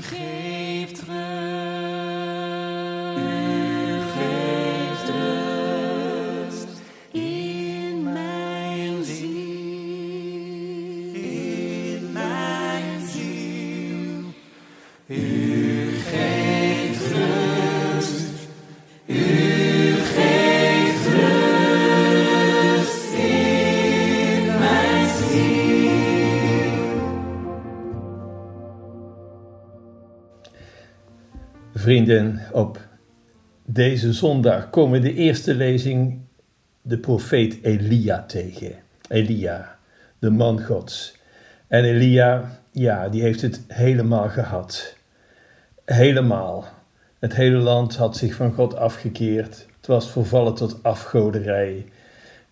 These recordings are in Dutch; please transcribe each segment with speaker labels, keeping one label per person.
Speaker 1: U
Speaker 2: Vrienden, op deze zondag komen de eerste lezing de profeet Elia tegen. Elia, de man Gods. En Elia, ja, die heeft het helemaal gehad. Helemaal. Het hele land had zich van God afgekeerd. Het was vervallen tot afgoderij. Er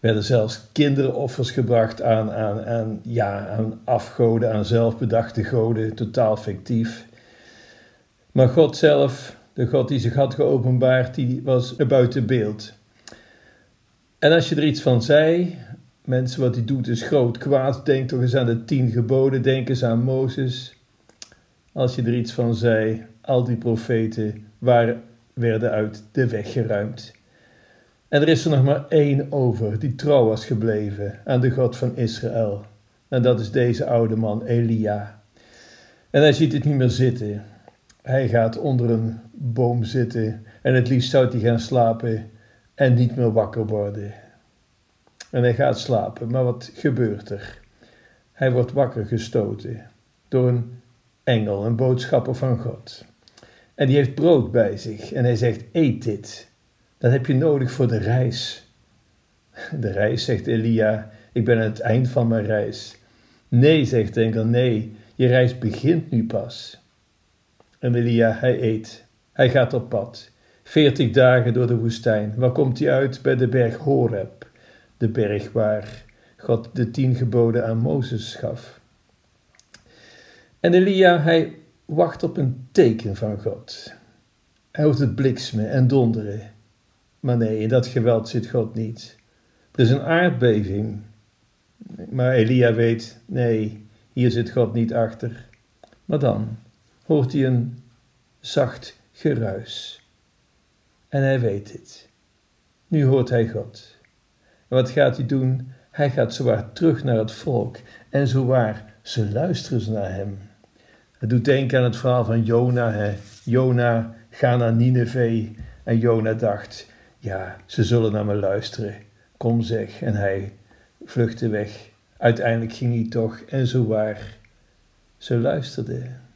Speaker 2: werden zelfs kinderoffers gebracht aan, aan, aan, ja, aan afgoden, aan zelfbedachte goden, totaal fictief. Maar God zelf, de God die zich had geopenbaard, die was buiten beeld. En als je er iets van zei, mensen, wat hij doet is groot kwaad, denk toch eens aan de tien geboden, denk eens aan Mozes. Als je er iets van zei, al die profeten waren, werden uit de weg geruimd. En er is er nog maar één over die trouw was gebleven aan de God van Israël. En dat is deze oude man Elia. En hij ziet het niet meer zitten. Hij gaat onder een boom zitten en het liefst zou hij gaan slapen en niet meer wakker worden. En hij gaat slapen, maar wat gebeurt er? Hij wordt wakker gestoten door een engel, een boodschapper van God. En die heeft brood bij zich en hij zegt: Eet dit. Dat heb je nodig voor de reis. De reis, zegt Elia, ik ben aan het eind van mijn reis. Nee, zegt de engel, nee, je reis begint nu pas. En Elia, hij eet. Hij gaat op pad. Veertig dagen door de woestijn. Waar komt hij uit? Bij de berg Horeb. De berg waar God de tien geboden aan Mozes gaf. En Elia, hij wacht op een teken van God. Hij hoort het bliksmen en donderen. Maar nee, in dat geweld zit God niet. Er is een aardbeving. Maar Elia weet, nee, hier zit God niet achter. Maar dan hoort hij een zacht geruis. En hij weet het. Nu hoort hij God. En wat gaat hij doen? Hij gaat zowaar terug naar het volk. En zowaar, ze luisteren naar hem. Het doet denken aan het verhaal van Jona. Hè. Jona, ga naar Nineveh. En Jona dacht, ja, ze zullen naar me luisteren. Kom zeg. En hij vluchtte weg. Uiteindelijk ging hij toch. En zowaar, ze luisterden.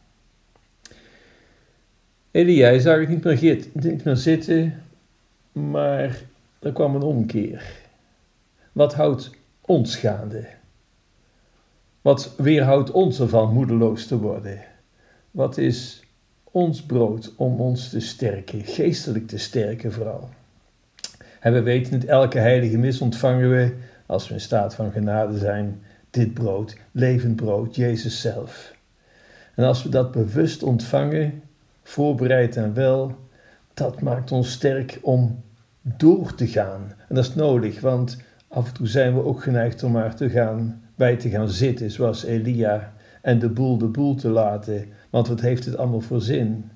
Speaker 2: Elia zag het niet meer, zitten, maar er kwam een omkeer. Wat houdt ons gaande? Wat weerhoudt ons ervan moedeloos te worden? Wat is ons brood om ons te sterken, geestelijk te sterken vooral? En we weten het, elke heilige mis ontvangen we, als we in staat van genade zijn, dit brood, levend brood, Jezus zelf. En als we dat bewust ontvangen, voorbereid en wel, dat maakt ons sterk om door te gaan. En dat is nodig, want af en toe zijn we ook geneigd om maar te gaan, bij te gaan zitten, zoals Elia, en de boel de boel te laten, want wat heeft het allemaal voor zin?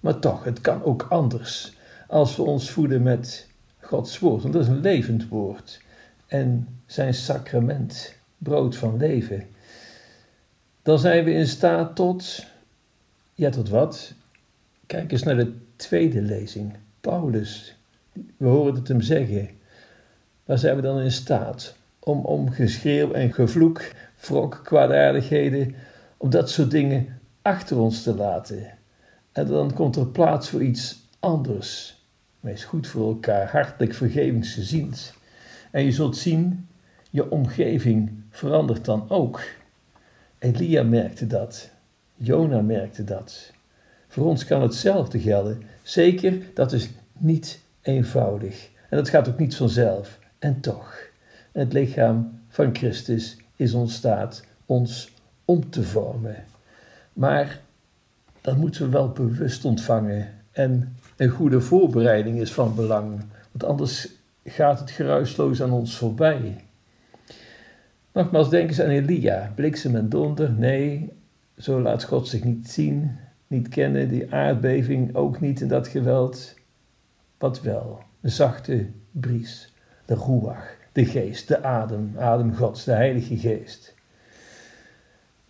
Speaker 2: Maar toch, het kan ook anders. Als we ons voeden met Gods woord, want dat is een levend woord, en zijn sacrament, brood van leven, dan zijn we in staat tot, ja tot wat? Kijk eens naar de tweede lezing. Paulus, we horen het hem zeggen. Waar zijn we dan in staat om, om geschreeuw en gevloek, wrok, kwaadaardigheden, om dat soort dingen achter ons te laten? En dan komt er plaats voor iets anders. Wees goed voor elkaar, hartelijk vergevingsgeziend. En je zult zien, je omgeving verandert dan ook. Elia merkte dat. Jona merkte dat. Voor ons kan hetzelfde gelden. Zeker, dat is niet eenvoudig. En dat gaat ook niet vanzelf. En toch, het lichaam van Christus is ons staat ons om te vormen. Maar dat moeten we wel bewust ontvangen. En een goede voorbereiding is van belang. Want anders gaat het geruisloos aan ons voorbij. Nogmaals, denk eens aan Elia. Bliksem en donder. Nee, zo laat God zich niet zien. Niet kennen, die aardbeving ook niet in dat geweld. Wat wel, een zachte bries, de ruach, de geest, de adem, adem Gods, de Heilige Geest.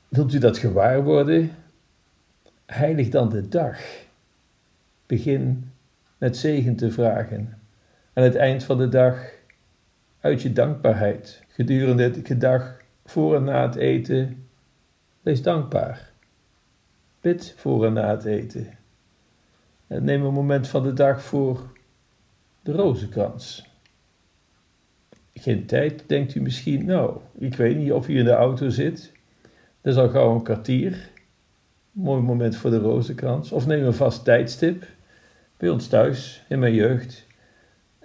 Speaker 2: Wilt u dat gewaar worden? Heilig dan de dag. Begin met zegen te vragen. Aan het eind van de dag uit je dankbaarheid gedurende de dag voor en na het eten. Wees dankbaar. Bid voor en na het eten. En neem een moment van de dag voor de rozenkrans. Geen tijd, denkt u misschien, nou, ik weet niet of u in de auto zit. Dat is al gauw een kwartier. Mooi moment voor de rozenkrans. Of neem een vast tijdstip. Bij ons thuis, in mijn jeugd,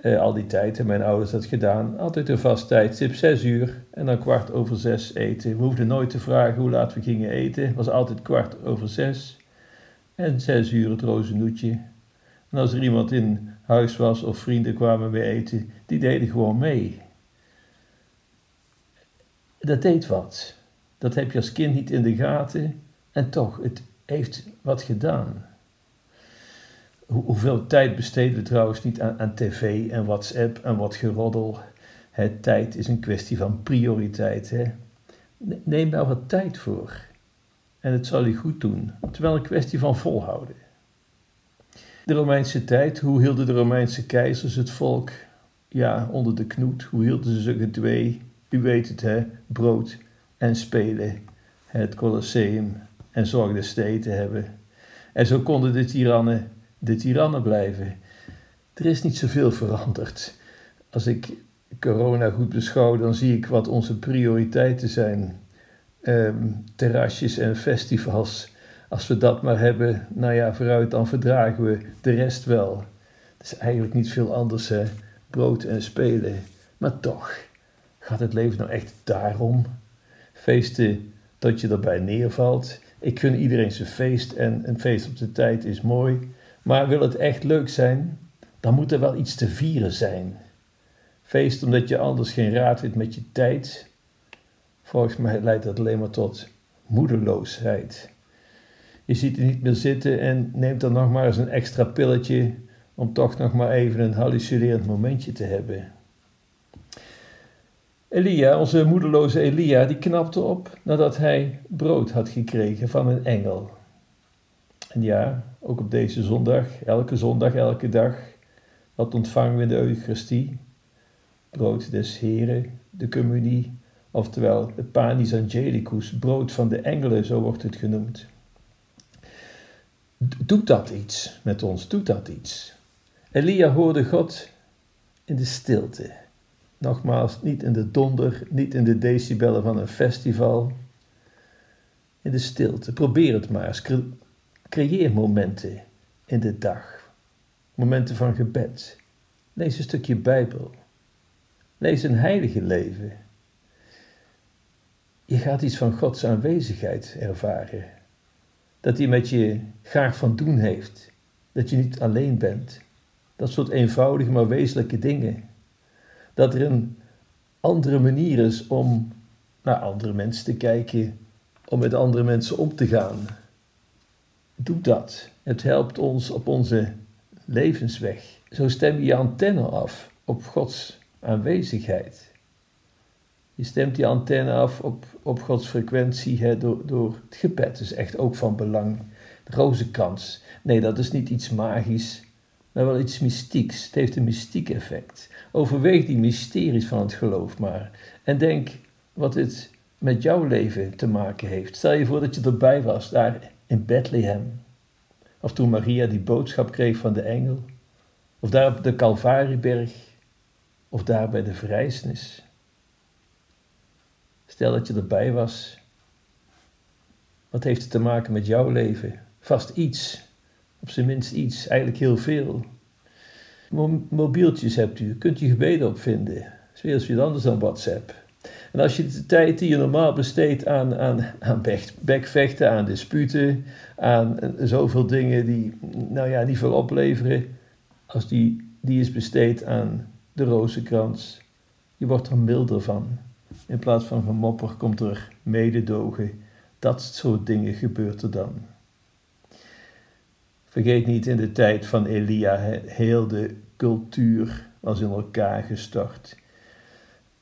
Speaker 2: eh, al die tijd hebben mijn ouders dat gedaan. Altijd een vast tijdstip, zes uur en dan kwart over zes eten. We hoefden nooit te vragen hoe laat we gingen eten. Het was altijd kwart over zes. En zes uur het rozennoetje. En als er iemand in huis was of vrienden kwamen mee eten, die deden gewoon mee. Dat deed wat. Dat heb je als kind niet in de gaten. En toch, het heeft wat gedaan hoeveel tijd besteden we trouwens niet aan, aan, tv en WhatsApp en wat geroddel. Het tijd is een kwestie van prioriteit. Hè? Neem daar wat tijd voor. En het zal je goed doen. Het een kwestie van volhouden. De Romeinse tijd, hoe hielden de Romeinse keizers het volk ja, onder de knoet? Hoe hielden ze ze gedwee? U weet het, hè? Brood en spelen. Het Colosseum en zorgden steden te hebben. En zo konden de tirannen de tirannen blijven. Er is niet zoveel veranderd. Als ik corona goed beschouw, dan zie ik wat onze prioriteiten zijn. Um, terrasjes en festivals. Als we dat maar hebben, nou ja, vooruit, dan verdragen we de rest wel. Het is eigenlijk niet veel anders, hè. Brood en spelen. Maar toch, gaat het leven nou echt daarom? Feesten dat je erbij neervalt. Ik gun iedereen zijn feest en een feest op de tijd is mooi. Maar wil het echt leuk zijn, dan moet er wel iets te vieren zijn. Feest omdat je anders geen raad weet met je tijd. Volgens mij leidt dat alleen maar tot moedeloosheid. Je ziet er niet meer zitten en neemt dan nog maar eens een extra pilletje om toch nog maar even een hallucinerend momentje te hebben. Elia, onze moedeloze Elia, die knapte op nadat hij brood had gekregen van een engel. En ja, ook op deze zondag, elke zondag, elke dag, wat ontvangen we de Eucharistie? Brood des Heren, de communie, oftewel het panis angelicus, brood van de engelen, zo wordt het genoemd. Doet dat iets met ons? Doet dat iets? Elia hoorde God in de stilte. Nogmaals, niet in de donder, niet in de decibellen van een festival. In de stilte. Probeer het maar eens. Creëer momenten in de dag. Momenten van gebed. Lees een stukje Bijbel. Lees een heilige leven. Je gaat iets van Gods aanwezigheid ervaren. Dat hij met je graag van doen heeft. Dat je niet alleen bent. Dat soort eenvoudige maar wezenlijke dingen. Dat er een andere manier is om naar andere mensen te kijken, om met andere mensen om te gaan. Doe dat. Het helpt ons op onze levensweg. Zo stem je je antenne af op Gods aanwezigheid. Je stemt die antenne af op, op Gods frequentie door, door het gebed. Dat is echt ook van belang. De rozenkans. Nee, dat is niet iets magisch, maar wel iets mystieks. Het heeft een mystiek effect. Overweeg die mysteries van het geloof maar. En denk wat het met jouw leven te maken heeft. Stel je voor dat je erbij was, daar in Bethlehem. Of toen Maria die boodschap kreeg van de engel. Of daar op de Calvarieberg. Of daar bij de verrijzenis. Stel dat je erbij was. Wat heeft het te maken met jouw leven? Vast iets. Op zijn minst iets. Eigenlijk heel veel. Mobieltjes hebt u. Kunt u gebeden opvinden. Dat is weer anders dan WhatsApp. En als je de tijd die je normaal besteedt aan, aan, aan bekvechten, aan disputen, aan eh, zoveel dingen die nou ja, niet veel opleveren, als die, die is besteed aan de rozenkrans, je wordt er milder van. In plaats van gemopper komt er mededogen. Dat soort dingen gebeurt er dan. Vergeet niet, in de tijd van Elia, heel de cultuur was in elkaar gestort.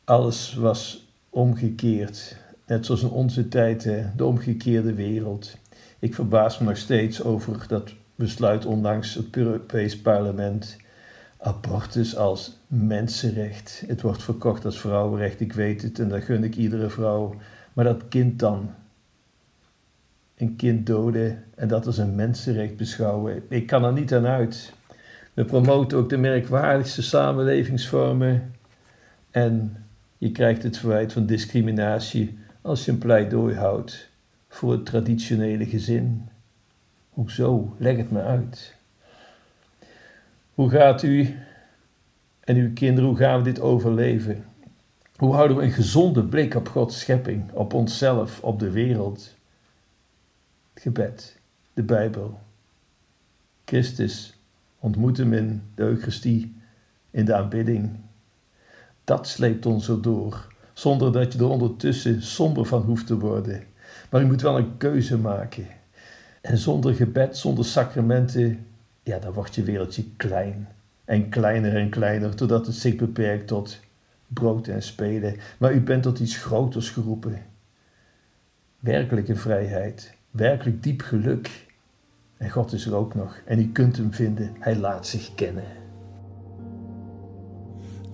Speaker 2: Alles was omgekeerd, net zoals in onze tijd, de omgekeerde wereld. Ik verbaas me nog steeds over dat besluit ondanks het Europees Parlement. Abortus als mensenrecht. Het wordt verkocht als vrouwenrecht, ik weet het, en dat gun ik iedere vrouw. Maar dat kind dan, een kind doden en dat als een mensenrecht beschouwen, ik kan er niet aan uit. We promoten ook de merkwaardigste samenlevingsvormen en je krijgt het verwijt van discriminatie als je een pleidooi houdt voor het traditionele gezin. Hoezo? Leg het me uit. Hoe gaat u en uw kinderen, hoe gaan we dit overleven? Hoe houden we een gezonde blik op Gods schepping, op onszelf, op de wereld? Het gebed, de Bijbel. Christus ontmoet hem in de Eucharistie, in de aanbidding. Dat sleept ons erdoor, zonder dat je er ondertussen somber van hoeft te worden. Maar je moet wel een keuze maken. En zonder gebed, zonder sacramenten, ja, dan wordt je wereldje klein. En kleiner en kleiner, totdat het zich beperkt tot brood en spelen. Maar u bent tot iets groters geroepen. Werkelijke vrijheid, werkelijk diep geluk. En God is er ook nog. En u kunt hem vinden. Hij laat zich kennen.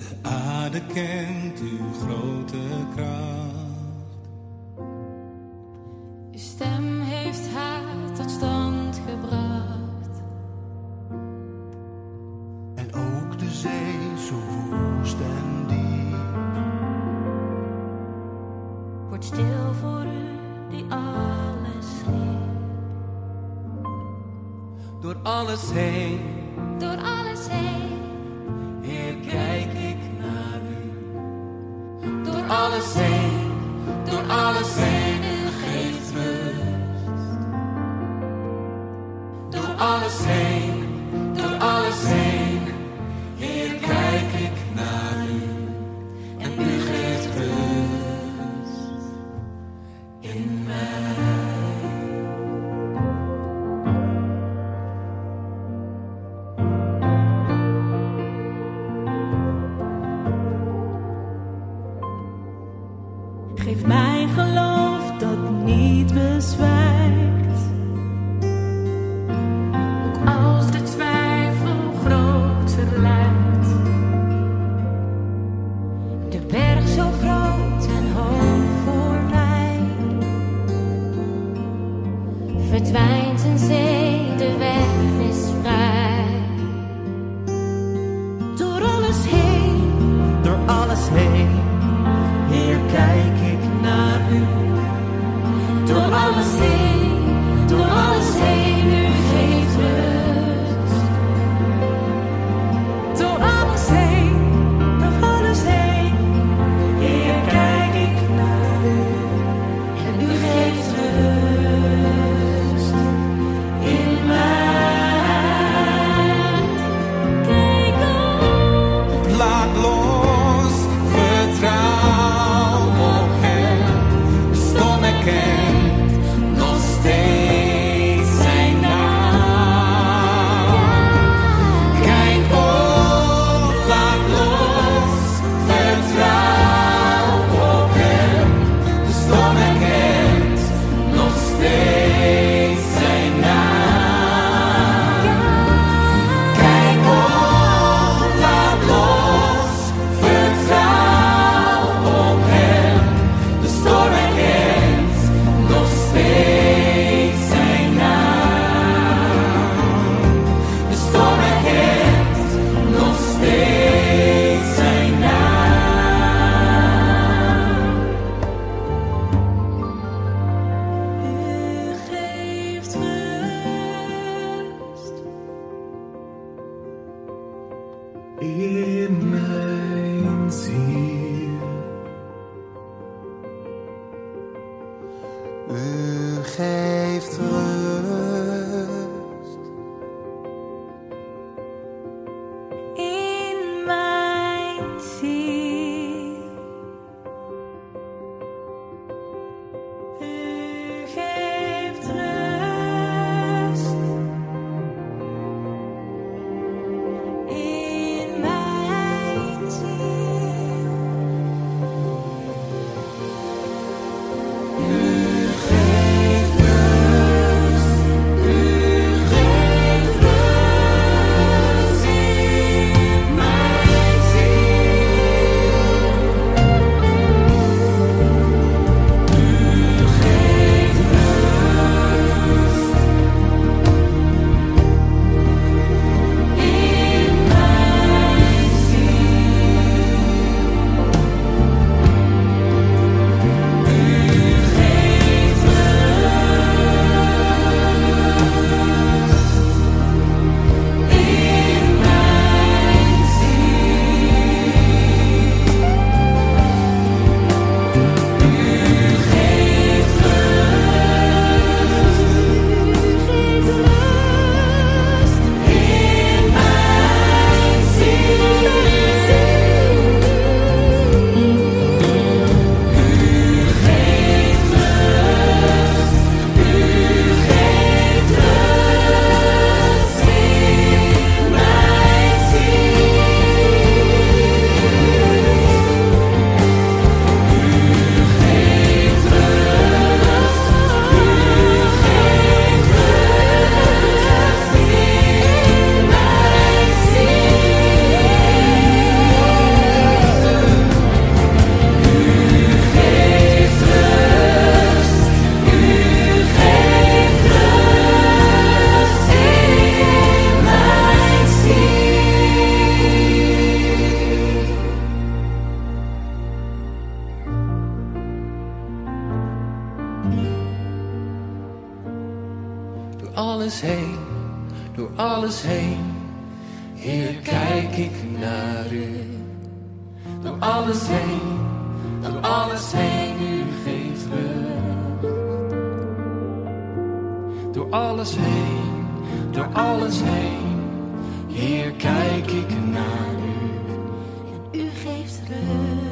Speaker 1: De aarde kent uw grote kracht.
Speaker 3: Uw stem heeft haar tot stand gebracht.
Speaker 1: En ook de zee zo woest en diep.
Speaker 3: Wordt stil voor u die alles schiep.
Speaker 1: Door alles heen,
Speaker 3: Door alles heen,
Speaker 1: alles heen. Heer, kijk ik naar u.
Speaker 3: U geeft rust.